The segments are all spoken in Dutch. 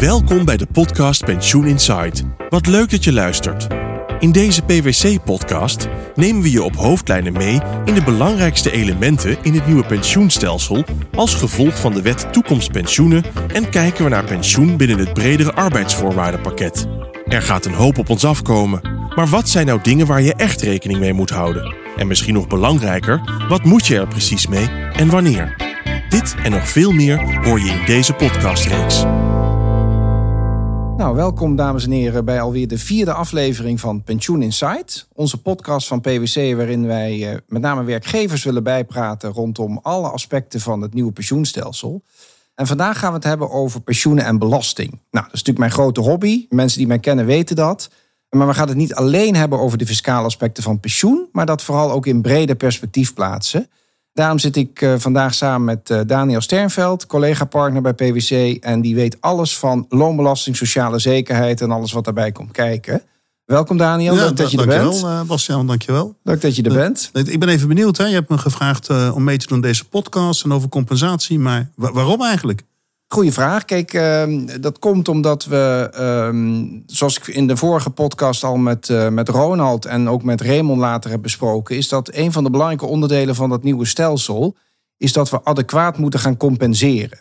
Welkom bij de podcast Pensioen Insight. Wat leuk dat je luistert. In deze PwC-podcast nemen we je op hoofdlijnen mee in de belangrijkste elementen in het nieuwe pensioenstelsel als gevolg van de wet toekomstpensioenen en kijken we naar pensioen binnen het bredere arbeidsvoorwaardenpakket. Er gaat een hoop op ons afkomen, maar wat zijn nou dingen waar je echt rekening mee moet houden? En misschien nog belangrijker, wat moet je er precies mee en wanneer? Dit en nog veel meer hoor je in deze podcastreeks. Nou, welkom dames en heren bij alweer de vierde aflevering van Pensioen Insight. Onze podcast van PwC waarin wij eh, met name werkgevers willen bijpraten rondom alle aspecten van het nieuwe pensioenstelsel. En vandaag gaan we het hebben over pensioenen en belasting. Nou, dat is natuurlijk mijn grote hobby. Mensen die mij kennen weten dat. Maar we gaan het niet alleen hebben over de fiscale aspecten van pensioen, maar dat vooral ook in breder perspectief plaatsen. Daarom zit ik uh, vandaag samen met uh, Daniel Sternveld, collega-partner bij PwC. En die weet alles van loonbelasting, sociale zekerheid en alles wat daarbij komt kijken. Welkom Daniel, ja, leuk dat je er bent. Dankjewel uh, Bastiaan, dankjewel. Leuk dat je er bent. Ik ben even benieuwd, hè? je hebt me gevraagd om mee te doen aan deze podcast en over compensatie. Maar waarom eigenlijk? Goeie vraag. Kijk, uh, dat komt omdat we, uh, zoals ik in de vorige podcast al met, uh, met Ronald en ook met Raymond later heb besproken, is dat een van de belangrijke onderdelen van dat nieuwe stelsel is dat we adequaat moeten gaan compenseren.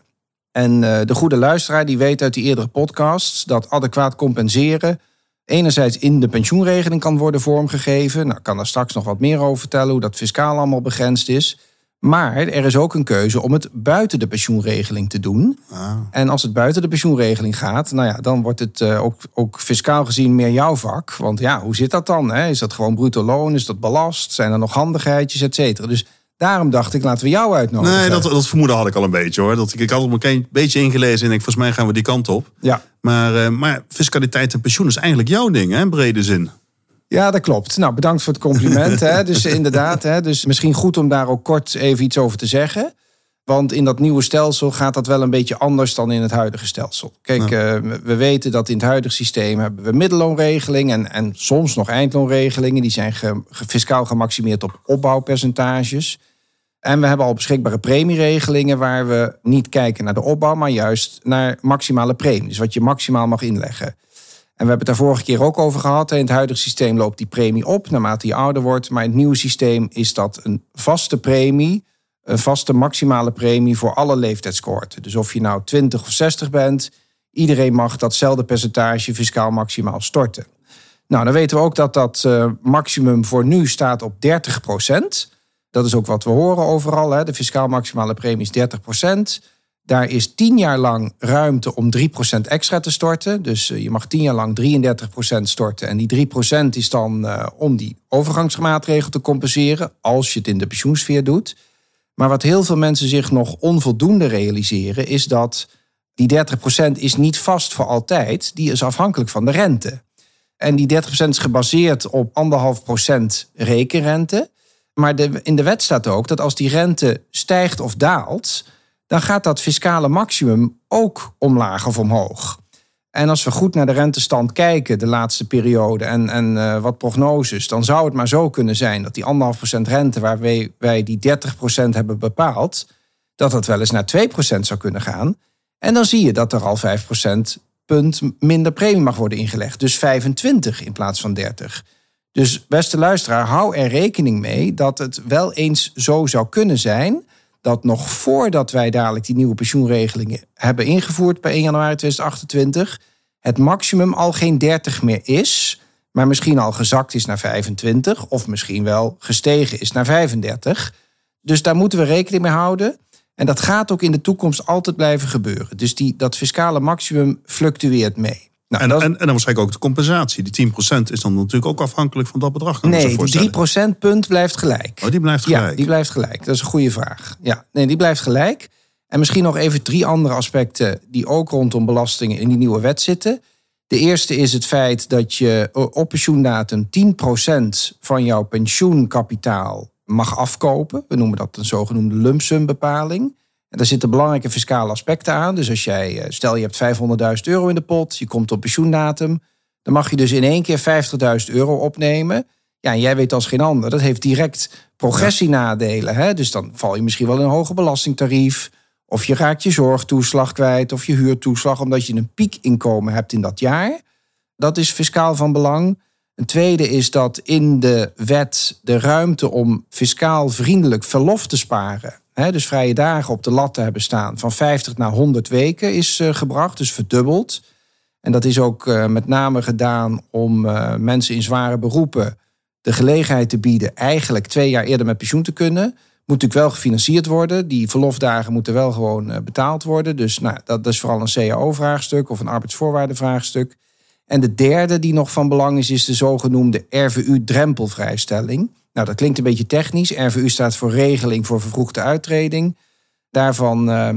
En eh, de goede luisteraar die weet uit die eerdere podcasts dat adequaat compenseren enerzijds in de pensioenregeling kan worden vormgegeven. Nou, ik kan daar straks nog wat meer over vertellen hoe dat fiscaal allemaal begrensd is. Maar er is ook een keuze om het buiten de pensioenregeling te doen. Ah. En als het buiten de pensioenregeling gaat, nou ja, dan wordt het uh, ook, ook fiscaal gezien meer jouw vak. Want ja, hoe zit dat dan? Hè? Is dat gewoon bruto loon? Is dat belast? Zijn er nog handigheidjes, et cetera? Dus daarom dacht ik, laten we jou uitnodigen. Nee, dat, dat vermoeden had ik al een beetje hoor. Dat ik, ik had het een beetje ingelezen en ik, volgens mij gaan we die kant op. Ja. Maar, uh, maar fiscaliteit en pensioen is eigenlijk jouw ding, hè, in brede zin. Ja, dat klopt. Nou, bedankt voor het compliment. hè. Dus inderdaad, hè, dus misschien goed om daar ook kort even iets over te zeggen. Want in dat nieuwe stelsel gaat dat wel een beetje anders dan in het huidige stelsel. Kijk, ja. uh, we weten dat in het huidige systeem hebben we middelloonregeling en, en soms nog eindloonregelingen. Die zijn ge, fiscaal gemaximeerd op opbouwpercentages. En we hebben al beschikbare premieregelingen waar we niet kijken naar de opbouw, maar juist naar maximale premie. Dus wat je maximaal mag inleggen. En we hebben het daar vorige keer ook over gehad. In het huidige systeem loopt die premie op naarmate je ouder wordt. Maar in het nieuwe systeem is dat een vaste premie. Een vaste maximale premie voor alle leeftijdscohorten. Dus of je nou 20 of 60 bent, iedereen mag datzelfde percentage fiscaal maximaal storten. Nou, dan weten we ook dat dat uh, maximum voor nu staat op 30% Dat is ook wat we horen overal. Hè. De fiscaal maximale premie is 30 daar is tien jaar lang ruimte om 3% extra te storten. Dus je mag tien jaar lang 33% storten. En die 3% is dan uh, om die overgangsmaatregel te compenseren. Als je het in de pensioensfeer doet. Maar wat heel veel mensen zich nog onvoldoende realiseren. Is dat die 30% is niet vast voor altijd. Die is afhankelijk van de rente. En die 30% is gebaseerd op 1,5% rekenrente. Maar de, in de wet staat ook dat als die rente stijgt of daalt dan gaat dat fiscale maximum ook omlaag of omhoog. En als we goed naar de rentestand kijken de laatste periode en, en uh, wat prognoses, dan zou het maar zo kunnen zijn dat die 1,5% rente waar wij, wij die 30% hebben bepaald, dat dat wel eens naar 2% zou kunnen gaan. En dan zie je dat er al 5% punt minder premie mag worden ingelegd. Dus 25 in plaats van 30. Dus beste luisteraar, hou er rekening mee dat het wel eens zo zou kunnen zijn dat nog voordat wij dadelijk die nieuwe pensioenregelingen hebben ingevoerd bij 1 januari 2028, het maximum al geen 30 meer is, maar misschien al gezakt is naar 25 of misschien wel gestegen is naar 35. Dus daar moeten we rekening mee houden. En dat gaat ook in de toekomst altijd blijven gebeuren. Dus die, dat fiscale maximum fluctueert mee. Nou, en, en, en, dan waarschijnlijk ook de compensatie. Die 10% is dan natuurlijk ook afhankelijk van dat bedrag. Nee, die 3% punt blijft gelijk. Oh, die blijft gelijk? Ja, die blijft gelijk. Dat is een goede vraag. Ja, nee, die blijft gelijk. En misschien nog even drie andere aspecten die ook rondom belastingen in die nieuwe wet zitten. De eerste is het feit dat je op pensioendatum 10% van jouw pensioenkapitaal mag afkopen. We noemen dat een zogenoemde lump sum bepaling. En daar zitten belangrijke fiscale aspecten aan. Dus als jij, eh, stel je hebt 500.000 euro in de pot, je komt op pensioendatum, dan mag je dus in één keer 50.000 euro opnemen. Ja, en jij weet als geen ander, dat heeft direct progressienadelen. Hè? Dus dan val je misschien wel in een hoger belastingtarief. Of je raakt je zorgtoeslag kwijt of je huurtoeslag omdat je een piekinkomen hebt in dat jaar. Dat is fiscaal van belang. Een tweede is dat in de wet de ruimte om fiscaal vriendelijk verlof te sparen, hè, dus vrije dagen op de lat te hebben staan, van 50 naar 100 weken is uh, gebracht, dus verdubbeld. En dat is ook uh, met name gedaan om uh, mensen in zware beroepen de gelegenheid te bieden eigenlijk twee jaar eerder met pensioen te kunnen. Moet natuurlijk wel gefinancierd worden. Die verlofdagen moeten wel gewoon betaald worden. Dus nou, dat is vooral een CAO-vraagstuk of een arbeidsvoorwaardenvraagstuk. En de derde die nog van belang is, is de zogenoemde RVU-drempelvrijstelling. Nou, dat klinkt een beetje technisch. RVU staat voor Regeling voor Vervroegde Uittreding. Daarvan uh,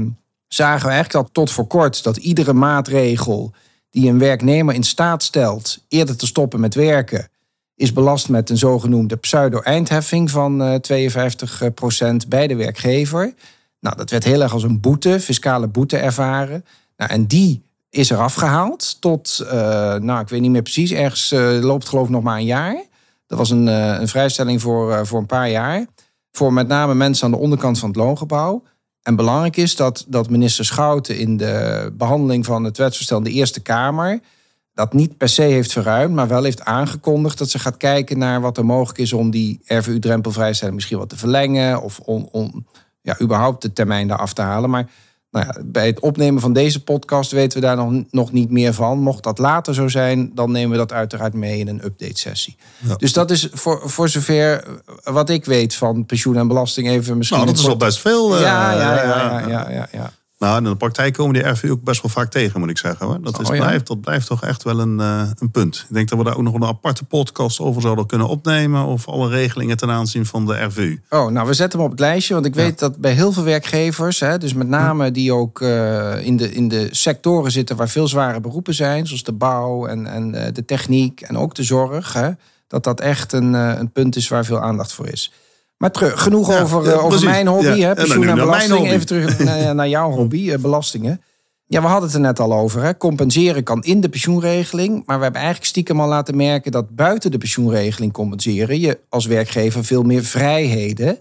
zagen we eigenlijk al tot voor kort dat iedere maatregel die een werknemer in staat stelt eerder te stoppen met werken, is belast met een zogenoemde pseudo-eindheffing van uh, 52% bij de werkgever. Nou, dat werd heel erg als een boete, fiscale boete ervaren. Nou, en die is er afgehaald tot, uh, nou ik weet niet meer precies, ergens uh, loopt geloof ik nog maar een jaar. Dat was een, uh, een vrijstelling voor, voor een paar jaar. Voor met name mensen aan de onderkant van het loongebouw. En belangrijk is dat, dat minister Schouten in de behandeling van het wetsvoorstel in de Eerste Kamer dat niet per se heeft verruimd, maar wel heeft aangekondigd dat ze gaat kijken naar wat er mogelijk is om die RVU-drempelvrijstelling misschien wat te verlengen of om, om ja, überhaupt de termijn daar af te halen. Maar nou ja, bij het opnemen van deze podcast weten we daar nog, nog niet meer van. Mocht dat later zo zijn, dan nemen we dat uiteraard mee in een update-sessie. Ja. Dus dat is voor, voor zover wat ik weet van pensioen en belasting even misschien. Nou, dat is al best veel. Ja, ja, ja, ja, ja, ja. Nou, in de praktijk komen die RVU ook best wel vaak tegen, moet ik zeggen. Hoor. Dat, is, oh, ja. blijft, dat blijft toch echt wel een, uh, een punt. Ik denk dat we daar ook nog een aparte podcast over zouden kunnen opnemen. Of alle regelingen ten aanzien van de RVU. Oh, nou, we zetten hem op het lijstje. Want ik weet ja. dat bij heel veel werkgevers, hè, dus met name die ook uh, in, de, in de sectoren zitten waar veel zware beroepen zijn. Zoals de bouw en, en uh, de techniek en ook de zorg. Hè, dat dat echt een, een punt is waar veel aandacht voor is. Maar terug, genoeg ja, over, ja, over mijn hobby, ja. hè, pensioen en belasting. Even terug naar, naar jouw hobby, belastingen. Ja, we hadden het er net al over. Hè. Compenseren kan in de pensioenregeling. Maar we hebben eigenlijk stiekem al laten merken dat buiten de pensioenregeling compenseren je als werkgever veel meer vrijheden.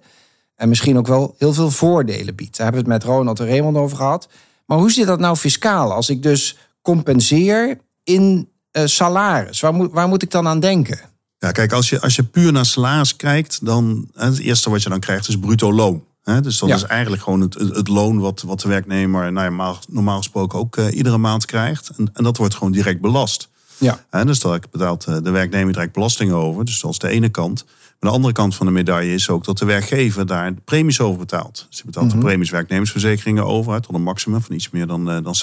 En misschien ook wel heel veel voordelen biedt. Daar hebben we het met Ronald en Raymond over gehad. Maar hoe zit dat nou fiscaal? Als ik dus compenseer in uh, salaris, waar moet, waar moet ik dan aan denken? Ja, kijk, als je, als je puur naar salaris kijkt, dan het eerste wat je dan krijgt is bruto loon. Dus dat ja. is eigenlijk gewoon het, het, loon wat, wat de werknemer nou ja, normaal gesproken ook uh, iedere maand krijgt. En, en dat wordt gewoon direct belast. Ja. En dus daar betaalt eh, de werknemer direct belasting over. Dus dat is de ene kant. Maar de andere kant van de medaille is ook dat de werkgever daar premies over betaalt. Dus je betaalt mm -hmm. de premies werknemersverzekeringen over tot een maximum van iets meer dan, uh, dan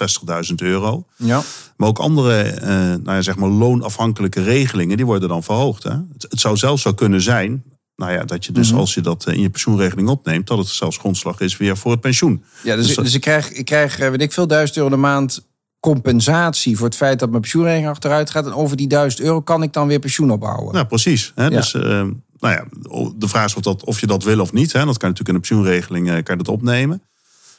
60.000 euro. Ja. Maar ook andere uh, nou ja, zeg maar loonafhankelijke regelingen die worden dan verhoogd. Hè? Het, het zou zelfs zo kunnen zijn nou ja, dat je dus mm -hmm. als je dat in je pensioenregeling opneemt, dat het zelfs grondslag is weer voor het pensioen. Ja, dus, dus, dus ik krijg, ik krijg, weet ik veel, duizend euro de maand compensatie voor het feit dat mijn pensioenregeling achteruit gaat. En over die duizend euro kan ik dan weer pensioen opbouwen. Nou, precies. Hè? Ja. Dus uh, nou ja, de vraag is of, dat, of je dat wil of niet. Hè? Dat kan natuurlijk in de pensioenregeling uh, kan je dat opnemen.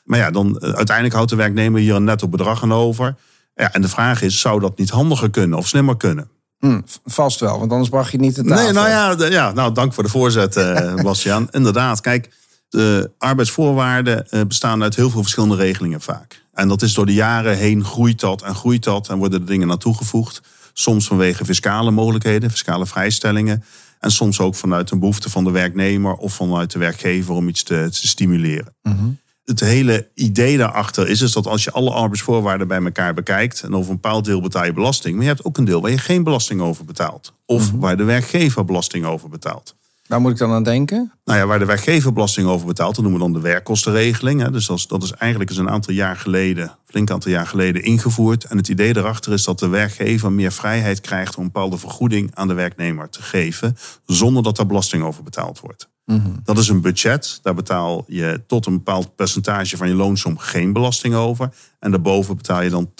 Maar ja, dan uh, uiteindelijk houdt de werknemer hier een netto bedrag aan over. Ja, en de vraag is, zou dat niet handiger kunnen of slimmer kunnen? Hmm, vast wel, want anders bracht je niet tafel. Nee, nou ja, ja nou, dank voor de voorzet, uh, Bastiaan. Inderdaad, kijk, de arbeidsvoorwaarden bestaan uit heel veel verschillende regelingen vaak. En dat is door de jaren heen groeit dat en groeit dat en worden er dingen naartoe gevoegd. Soms vanwege fiscale mogelijkheden, fiscale vrijstellingen. En soms ook vanuit een behoefte van de werknemer of vanuit de werkgever om iets te, te stimuleren. Mm -hmm. Het hele idee daarachter is dus dat als je alle arbeidsvoorwaarden bij elkaar bekijkt en over een bepaald deel betaal je belasting, maar je hebt ook een deel waar je geen belasting over betaalt. Of mm -hmm. waar de werkgever belasting over betaalt. Waar moet ik dan aan denken? Nou ja, waar de werkgever belasting over betaalt, dat noemen we dan de werkkostenregeling. Hè. Dus dat is, dat is eigenlijk eens een aantal jaar geleden, flink aantal jaar geleden ingevoerd. En het idee daarachter is dat de werkgever meer vrijheid krijgt om een bepaalde vergoeding aan de werknemer te geven, zonder dat daar belasting over betaald wordt. Mm -hmm. Dat is een budget. Daar betaal je tot een bepaald percentage van je loonsom geen belasting over. En daarboven betaal je dan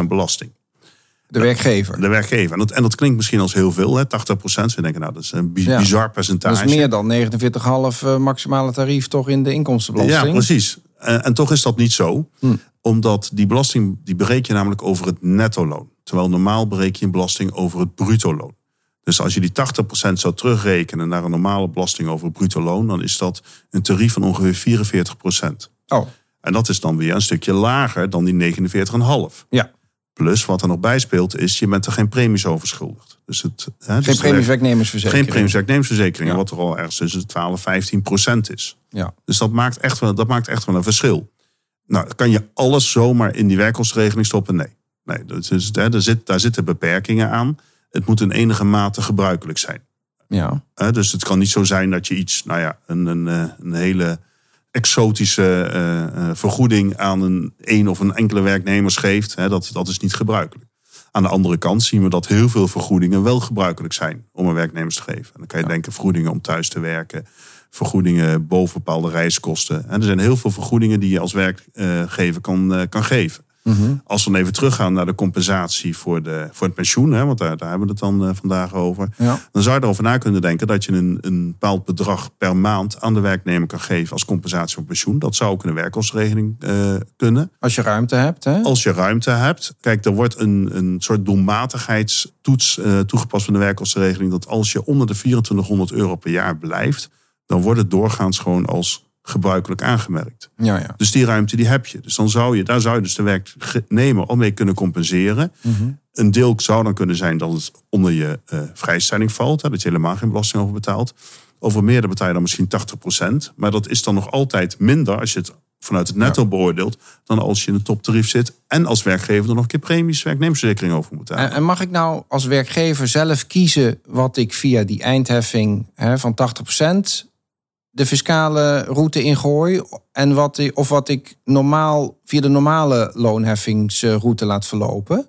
80% belasting. De werkgever. De werkgever. En dat, en dat klinkt misschien als heel veel, hè? 80 procent. Ze denken, nou, dat is een bizar ja. percentage. Dat is meer dan 49,5 maximale tarief toch in de inkomstenbelasting. Ja, precies. En, en toch is dat niet zo. Hm. Omdat die belasting, die bereken je namelijk over het netto-loon. Terwijl normaal bereken je een belasting over het bruto-loon. Dus als je die 80% zou terugrekenen naar een normale belasting over het bruto-loon... dan is dat een tarief van ongeveer 44%. Oh. En dat is dan weer een stukje lager dan die 49,5. Ja. Plus wat er nog bij speelt is, je bent er geen premies over schuldigd. Dus het, hè, dus Geen de premies werk- werknemersverzekering. geen premies werknemersverzekering, Ja. wat er al ergens tussen de 12 15 procent is. Ja. Dus dat maakt, echt wel, dat maakt echt wel een verschil. Nou, kan je alles zomaar in die werkkostenregeling stoppen? Nee. nee dat is, hè, daar, zit, daar zitten beperkingen aan. Het moet in enige mate gebruikelijk zijn. Ja. Hè, dus het kan niet zo zijn dat je iets, nou ja, een, een, eh, een hele exotische eh, eh, vergoeding aan een één of een enkele werknemers geeft. Hè, dat, dat is niet gebruikelijk. Aan de andere kant zien we dat heel veel vergoedingen wel gebruikelijk zijn om een werknemers te geven. En dan kan je denken vergoedingen om thuis te werken, vergoedingen boven bepaalde reiskosten. En er zijn heel veel vergoedingen die je als werkgever kan, eh, kan geven. Mhm. Als we dan even teruggaan naar de compensatie voor, de, voor het pensioen, hè, want daar, daar hebben we het dan eh, vandaag over. Ja. Dan zou je erover na kunnen denken dat je een, een bepaald bedrag per maand aan de werknemer kan geven als compensatie voor pensioen. Dat zou ook in een werkkostenregeling eh, kunnen. Als je ruimte hebt, hè? Als je ruimte hebt. Kijk, er wordt een, een soort doelmatigheidstoets eh, toegepast van de werkkostenregeling. Dat als je onder de 2400 euro per jaar blijft, dan wordt het doorgaans gewoon als gebruikelijk aangemerkt. Ja, ja. Dus die ruimte die heb je. Dus dan zou je, daar zou je dus de werknemer al mee kunnen compenseren. Mhm. Een deel zou dan kunnen zijn dat het onder je eh, vrijstelling valt. Hè, dat je helemaal geen belasting over betaalt. Over meerdere betaal je dan misschien 80%. Maar dat is dan nog altijd minder als je het vanuit het netto beoordeelt. Dan als je in het toptarief zit. En als werkgever er nog een keer premies werknemersverzekering over moet betalen. En, en mag ik nou als werkgever zelf kiezen wat ik via die eindheffing hè, van 80% de fiscale route ingooi? En wat, of wat ik normaal via de normale loonheffingsroute laat verlopen?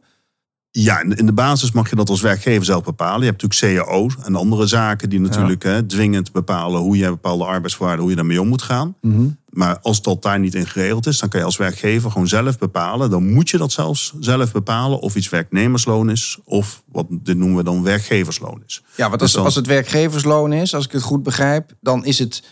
Ja, in de basis mag je dat als werkgever zelf bepalen. Je hebt natuurlijk cao's en andere zaken die natuurlijk hè, dwingend bepalen hoe je bepaalde arbeidsvoorwaarden, hoe je daarmee om moet gaan. Maar als dat daar niet in geregeld is, dan kan je als werkgever gewoon zelf bepalen. Dan moet je dat zelfs zelf bepalen of iets werknemersloon is of wat dit noemen we dan werkgeversloon is. Ja, want Dus als, dan- als het werkgeversloon is, als ik het goed begrijp, dan is het,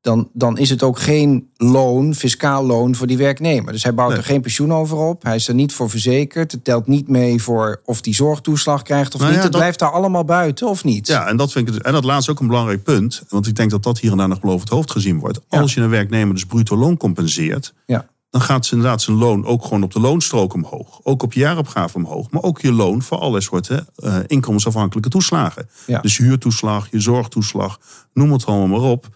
dan, dan is het ook geen loon, fiscaal loon voor die werknemer. Dus hij bouwt Nee. er geen pensioen over op. Hij is er niet voor verzekerd. Het telt niet mee voor of die zorgtoeslag krijgt of Nou niet. ja, het dat- blijft daar allemaal buiten, of niet? Ja, en dat vind ik en dat laatste ook een belangrijk punt. Want ik denk dat dat hier en daar nog boven het hoofd gezien wordt. Ja. Als je een werknemer dus bruto loon compenseert, Ja. dan gaat ze inderdaad zijn loon ook gewoon op de loonstrook omhoog. Ook op je jaaropgave omhoog. Maar ook je loon voor alle soorten eh, inkomensafhankelijke toeslagen. Dus huurtoeslag, je zorgtoeslag, noem het allemaal maar op.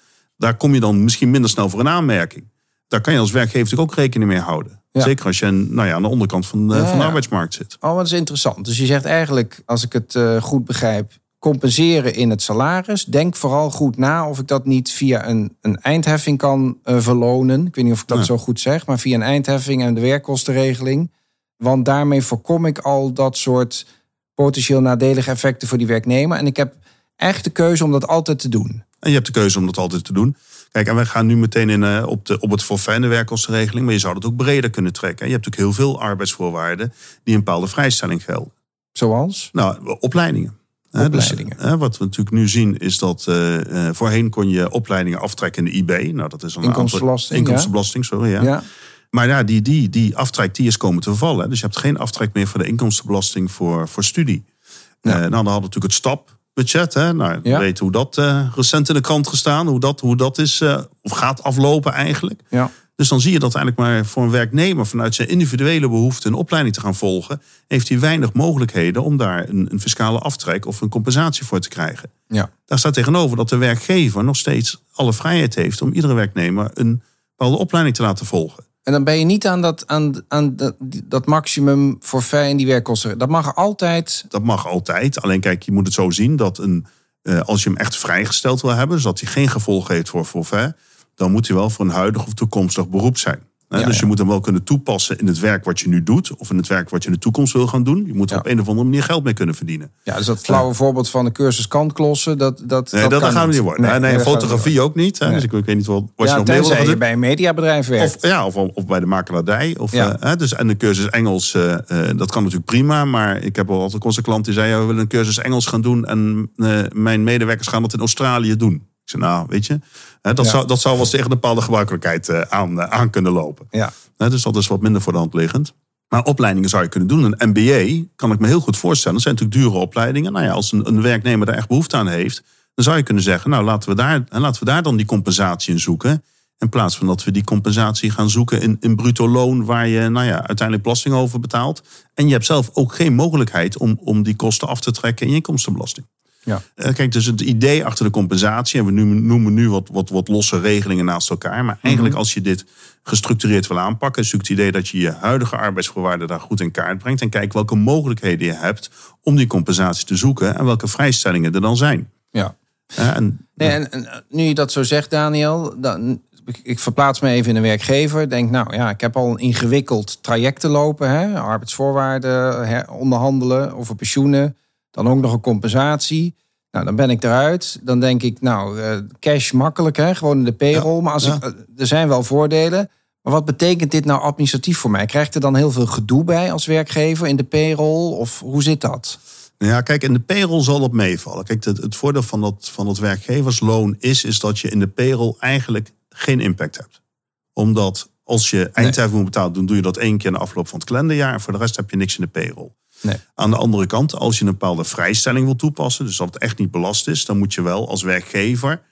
Daar kom je dan misschien minder snel voor een aanmerking. Daar kan je als werkgever natuurlijk ook rekening mee houden. Ja. Zeker als je nou ja, aan de onderkant van, de- Ja, van de arbeidsmarkt zit. Oh, dat is interessant. Dus je zegt eigenlijk, als ik het eh, goed begrijp, compenseren in het salaris. Denk vooral goed na of ik dat niet via een, een eindheffing kan eh, verlonen. Ik weet niet of ik dat Ja. zo goed zeg, maar via een eindheffing en de werkkostenregeling. Want daarmee voorkom ik al dat soort potentieel nadelige effecten voor die werknemer. En ik heb echt de keuze om dat altijd te doen. En je hebt de keuze om dat altijd te doen. Kijk, en wij gaan nu meteen in, eh, op, de, op het de werkkostenregeling. Maar je zou dat ook breder kunnen trekken. Je hebt natuurlijk heel veel arbeidsvoorwaarden die een bepaalde vrijstelling gelden. Zoals? Nou, opleidingen. Hè, Opleidingen. Dus, hè, wat we natuurlijk nu zien is dat eh, eh, voorheen kon je opleidingen aftrekken in de IB. Nou, dat is een Inkomstenbelasting, aantal- Inkomstenbelasting, sorry. Ja. Ja. Maar ja, die, die, die aftrek die is komen te vervallen. Dus je hebt geen aftrek meer voor de inkomstenbelasting voor, voor studie. Ja. Nou, dan hadden we natuurlijk het stapbudget. Hè? Nou, we Ja. weten hoe dat eh, recent in de krant gestaan. Hoe dat, hoe dat is, eh, of gaat aflopen eigenlijk. Ja. Dus dan zie je dat eigenlijk maar voor een werknemer vanuit zijn individuele behoefte een opleiding te gaan volgen, heeft hij weinig mogelijkheden om daar een, een fiscale aftrek of een compensatie voor te krijgen. Ja. Daar staat tegenover dat de werkgever nog steeds alle vrijheid heeft om iedere werknemer een bepaalde opleiding te laten volgen. En dan ben je niet aan dat, aan, aan dat, dat maximum forfait en die werkkosten. Dat mag altijd. Dat mag altijd. Alleen kijk, je moet het zo zien dat een, eh, als je hem echt vrijgesteld wil hebben, dus dat hij geen gevolg heeft voor forfait, dan moet hij wel voor een huidig of toekomstig beroep zijn. Ja, dus ja. je moet hem wel kunnen toepassen in het werk wat je nu doet, of in het werk wat je in de toekomst wil gaan doen. Je moet er Ja. op een of andere manier geld mee kunnen verdienen. Ja, dus dat flauwe voorbeeld van de cursus kantklossen. Dat, dat, Nee, dat, dat, dat kan gaan we niet worden. Nee, nee, fotografie ook niet. Hè? Nee. Dus ik, ik weet niet wat, wat je Ja, nog meer wil je bij een mediabedrijf werkt. Of, ja, of, of bij de makelaardij. Of, Ja. eh, hè, dus, en de cursus Engels, eh, eh, dat kan natuurlijk prima. Maar ik heb al altijd onze klant die zei... Ja, we willen een cursus Engels gaan doen... en mijn medewerkers gaan dat in Australië doen. Ik zei, nou, weet je... Hè, dat, Ja. zou, dat zou wel eens tegen een bepaalde gebruikelijkheid eh, aan, eh, aan kunnen lopen. Ja. Hè, dus dat is wat minder voor de hand liggend. Maar opleidingen zou je kunnen doen. Een MBA kan ik me heel goed voorstellen. Dat zijn natuurlijk dure opleidingen. Nou ja, als een, een werknemer daar echt behoefte aan heeft... dan zou je kunnen zeggen, nou laten we daar, en laten we daar dan die compensatie in zoeken. In plaats van dat we die compensatie gaan zoeken in, in bruto loon, waar je nou ja, uiteindelijk belasting over betaalt. En je hebt zelf ook geen mogelijkheid om, om die kosten af te trekken in je inkomstenbelasting. Ja. Eh, Kijk, dus het idee achter de compensatie, en we noemen nu wat, wat, wat losse regelingen naast elkaar. Maar eigenlijk als je dit gestructureerd wil aanpakken, is het idee dat je je huidige arbeidsvoorwaarden daar goed in kaart brengt. En kijkt welke mogelijkheden je hebt om die compensatie te zoeken en welke vrijstellingen er dan zijn. Ja. Eh, En, Nee, en, en nu je dat zo zegt, Daniel, dan, ik- verplaats me even in een werkgever. Denk, nou ja, ik heb al een ingewikkeld traject te lopen. Hè? Arbeidsvoorwaarden onderhandelen over pensioenen. Dan ook nog een compensatie. Nou, dan ben ik eruit. Dan denk ik, nou, eh, cash makkelijk, hè? gewoon in de payroll. maar als ja. ik, eh, er zijn wel voordelen. Maar wat betekent dit nou administratief voor mij? Krijgt er dan heel veel gedoe bij als werkgever in de payroll? Of hoe zit dat? Ja, kijk, in de payroll zal dat meevallen. Kijk, het, het voordeel van dat, van dat werkgeversloon is, is dat je in de payroll eigenlijk geen impact hebt. Omdat als je eindcijfer moet betalen, dan doe je dat één keer in de afloop van het kalenderjaar. En voor de rest heb je niks in de payroll. Nee. Aan de andere kant, als je een bepaalde vrijstelling wil toepassen, dus dat het echt niet belast is, dan moet je wel als werkgever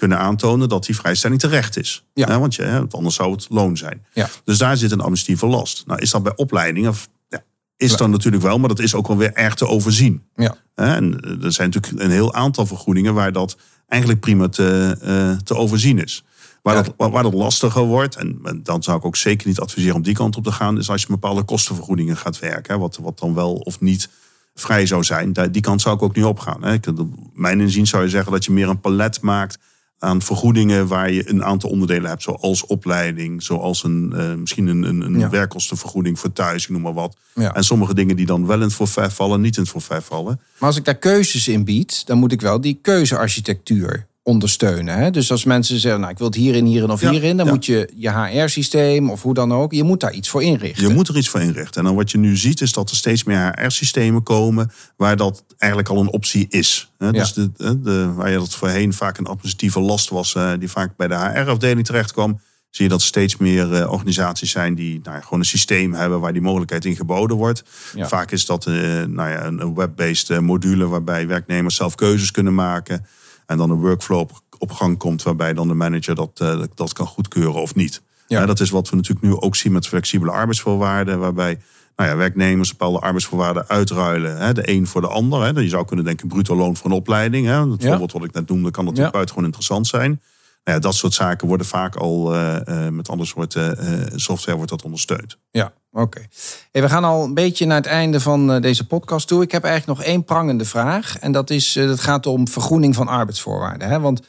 kunnen aantonen dat die vrijstelling terecht is. Ja. Want je, anders zou het loon zijn. Ja. Dus daar zit een administratieve last. Nou, is dat bij opleidingen? Ja, is dan natuurlijk wel, maar dat is ook wel weer erg te overzien. Ja. En eh, er zijn natuurlijk een heel aantal vergoedingen waar dat eigenlijk prima te, eh, te overzien is. Waar, Ja. dat, waar, dat lastiger wordt, en, dan zou ik ook zeker niet adviseren om die kant op te gaan, is als je bepaalde kostenvergoedingen gaat werken. Hè, wat, wat dan wel of niet vrij zou zijn. Die kant zou ik ook niet opgaan. Hè. Ik- Mijn inzien zou je zeggen dat je meer een palet maakt aan vergoedingen waar je een aantal onderdelen hebt, zoals opleiding, zoals een, eh, misschien een, een, een Ja. werkkostenvergoeding voor thuis, ik noem maar wat. Ja. En sommige dingen die dan wel in het forfait vallen, niet in het forfait vallen. Maar als ik daar keuzes in bied, dan moet ik wel die keuzearchitectuur ondersteunen. Hè? Dus als mensen zeggen, nou, ik wil het hierin, hierin of Ja, hierin... dan ja. moet je je HR-systeem of hoe dan ook... je moet daar iets voor inrichten. Je moet er iets voor inrichten. En dan wat je nu ziet, is dat er steeds meer HR-systemen komen waar dat eigenlijk al een optie is. Hè, Dus de, de, waar je dat voorheen vaak een administratieve last was, eh, die vaak bij de HR-afdeling terecht kwam, zie je dat er steeds meer eh, organisaties zijn die nou gewoon een systeem hebben waar die mogelijkheid in geboden wordt. Ja. Vaak is dat eh, nou ja, een web-based module waarbij werknemers zelf keuzes kunnen maken. En dan een workflow op, op gang komt waarbij dan de manager dat, eh, dat kan goedkeuren of niet. Ja. Ja, dat is wat we natuurlijk nu ook zien met flexibele arbeidsvoorwaarden. Waarbij nou ja, werknemers bepaalde arbeidsvoorwaarden uitruilen. Hè, de een voor de ander. Hè. Je zou kunnen denken bruto loon voor een opleiding. Hè. Ja. voorbeeld wat ik net noemde kan natuurlijk Ja. buitengewoon interessant zijn. Nou ja, dat soort zaken worden vaak al eh, eh, met andere soorten software wordt dat ondersteund. Ja, oké. Hey, we gaan al een beetje naar het einde van eh, deze podcast toe. Ik heb eigenlijk nog één prangende vraag. En dat, is, eh, dat gaat om vergroening van arbeidsvoorwaarden. Hè? Want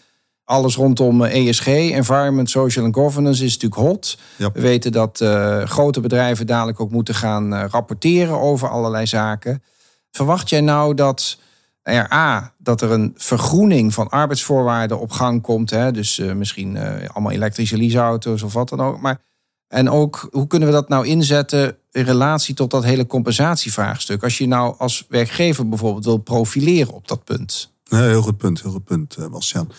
alles rondom eh, ESG, Environment, Social and Governance, is natuurlijk hot. Ja. We weten dat grote bedrijven dadelijk ook moeten gaan rapporteren over allerlei zaken. Verwacht jij nou dat er A, dat er een vergroening van arbeidsvoorwaarden op gang komt? Hè? Dus misschien allemaal elektrische leaseauto's of wat dan ook. Maar en ook, hoe kunnen we dat nou inzetten in relatie tot dat hele compensatievraagstuk? Als je nou als werkgever bijvoorbeeld wil profileren op dat punt. Nee, heel goed punt, heel goed punt, eh, Bastiaan.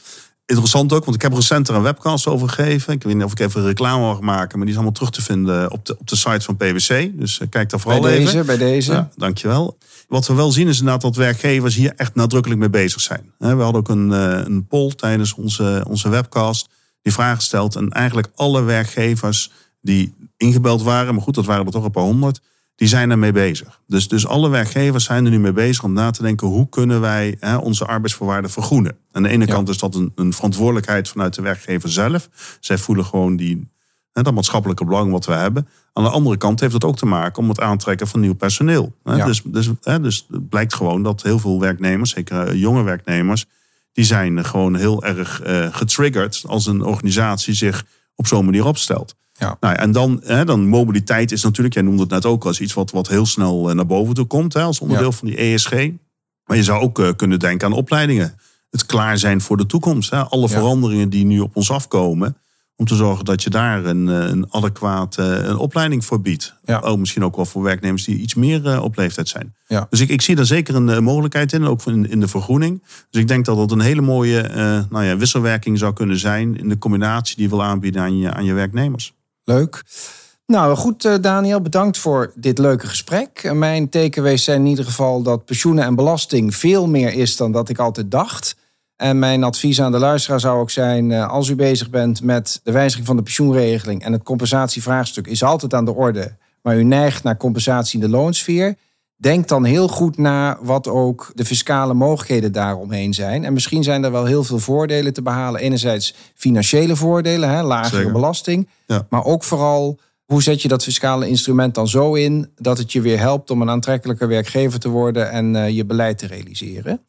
Interessant ook, want ik heb recent er een webcast over gegeven. Ik weet niet of ik even reclame mag maken, maar die is allemaal terug te vinden op de, op de site van PwC. Dus eh, kijk daar Bij vooral even. deze, bij deze. Ja, dankjewel. Wat we wel zien is inderdaad dat werkgevers hier echt nadrukkelijk mee bezig zijn. We hadden ook een, eh, een poll tijdens onze, onze webcast. Die vraag gesteld. En eigenlijk alle werkgevers die ingebeld waren, maar goed, dat waren er toch een paar honderd. Die zijn ermee bezig. Dus, dus alle werkgevers zijn er nu mee bezig om na te denken hoe kunnen wij hè, onze arbeidsvoorwaarden vergroenen. Aan de ene Ja. kant is dat een, een verantwoordelijkheid vanuit de werkgever zelf. Zij voelen gewoon die, hè, dat maatschappelijke belang wat we hebben. Aan de andere kant heeft het ook te maken om het aantrekken van nieuw personeel. Hè. Ja. Dus, dus, hè, dus het blijkt gewoon dat heel veel werknemers, zeker eh, jonge werknemers, die zijn gewoon heel erg eh, getriggerd als een organisatie zich op zo'n manier opstelt. Ja. Nou, ja, en dan, hè, dan mobiliteit is natuurlijk, jij noemde het net ook als iets wat, wat heel snel eh, naar boven toe komt, hè, als onderdeel Ja. van die ESG. Maar je zou ook eh, kunnen denken aan opleidingen. Het klaar zijn voor de toekomst. Hè. Alle Ja. veranderingen die nu op ons afkomen. Om te zorgen dat je daar een, eh, een adequate een opleiding voor biedt. Ja. Ook misschien ook wel voor werknemers die iets meer eh, op leeftijd zijn. Ja. Dus ik, ik zie daar zeker een mogelijkheid in, ook in, in de vergroening. Dus ik denk dat dat een hele mooie nou ja, wisselwerking zou kunnen zijn in de combinatie die je wil aanbieden aan je, aan je werknemers. Leuk. Nou goed, eh, Daniel, bedankt voor dit leuke gesprek. En Mijn takeaways zijn in ieder geval dat pensioenen en belasting veel meer is dan dat ik altijd dacht. En mijn advies aan de luisteraar zou ook zijn: eh, als u bezig bent met de wijziging van de pensioenregeling en het compensatievraagstuk is altijd aan de orde, maar u neigt naar compensatie in de loonsfeer, denk dan heel goed na wat ook de fiscale mogelijkheden daaromheen zijn. En misschien zijn er wel heel veel voordelen te behalen. Enerzijds financiële voordelen, hè, lagere Zeker. belasting, Ja. maar ook vooral. Hoe zet je dat fiscale instrument dan zo in dat het je weer helpt om een aantrekkelijker werkgever te worden en eh, je beleid te realiseren?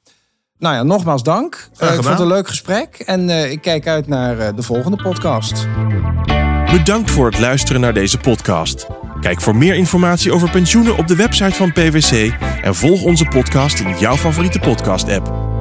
Nou ja, nogmaals dank. Eh, ik vond het een leuk gesprek en eh, ik kijk uit naar eh, de volgende podcast. Bedankt voor het luisteren naar deze podcast. Kijk voor meer informatie over pensioenen op de website van PwC en volg onze podcast in jouw favoriete podcast-app.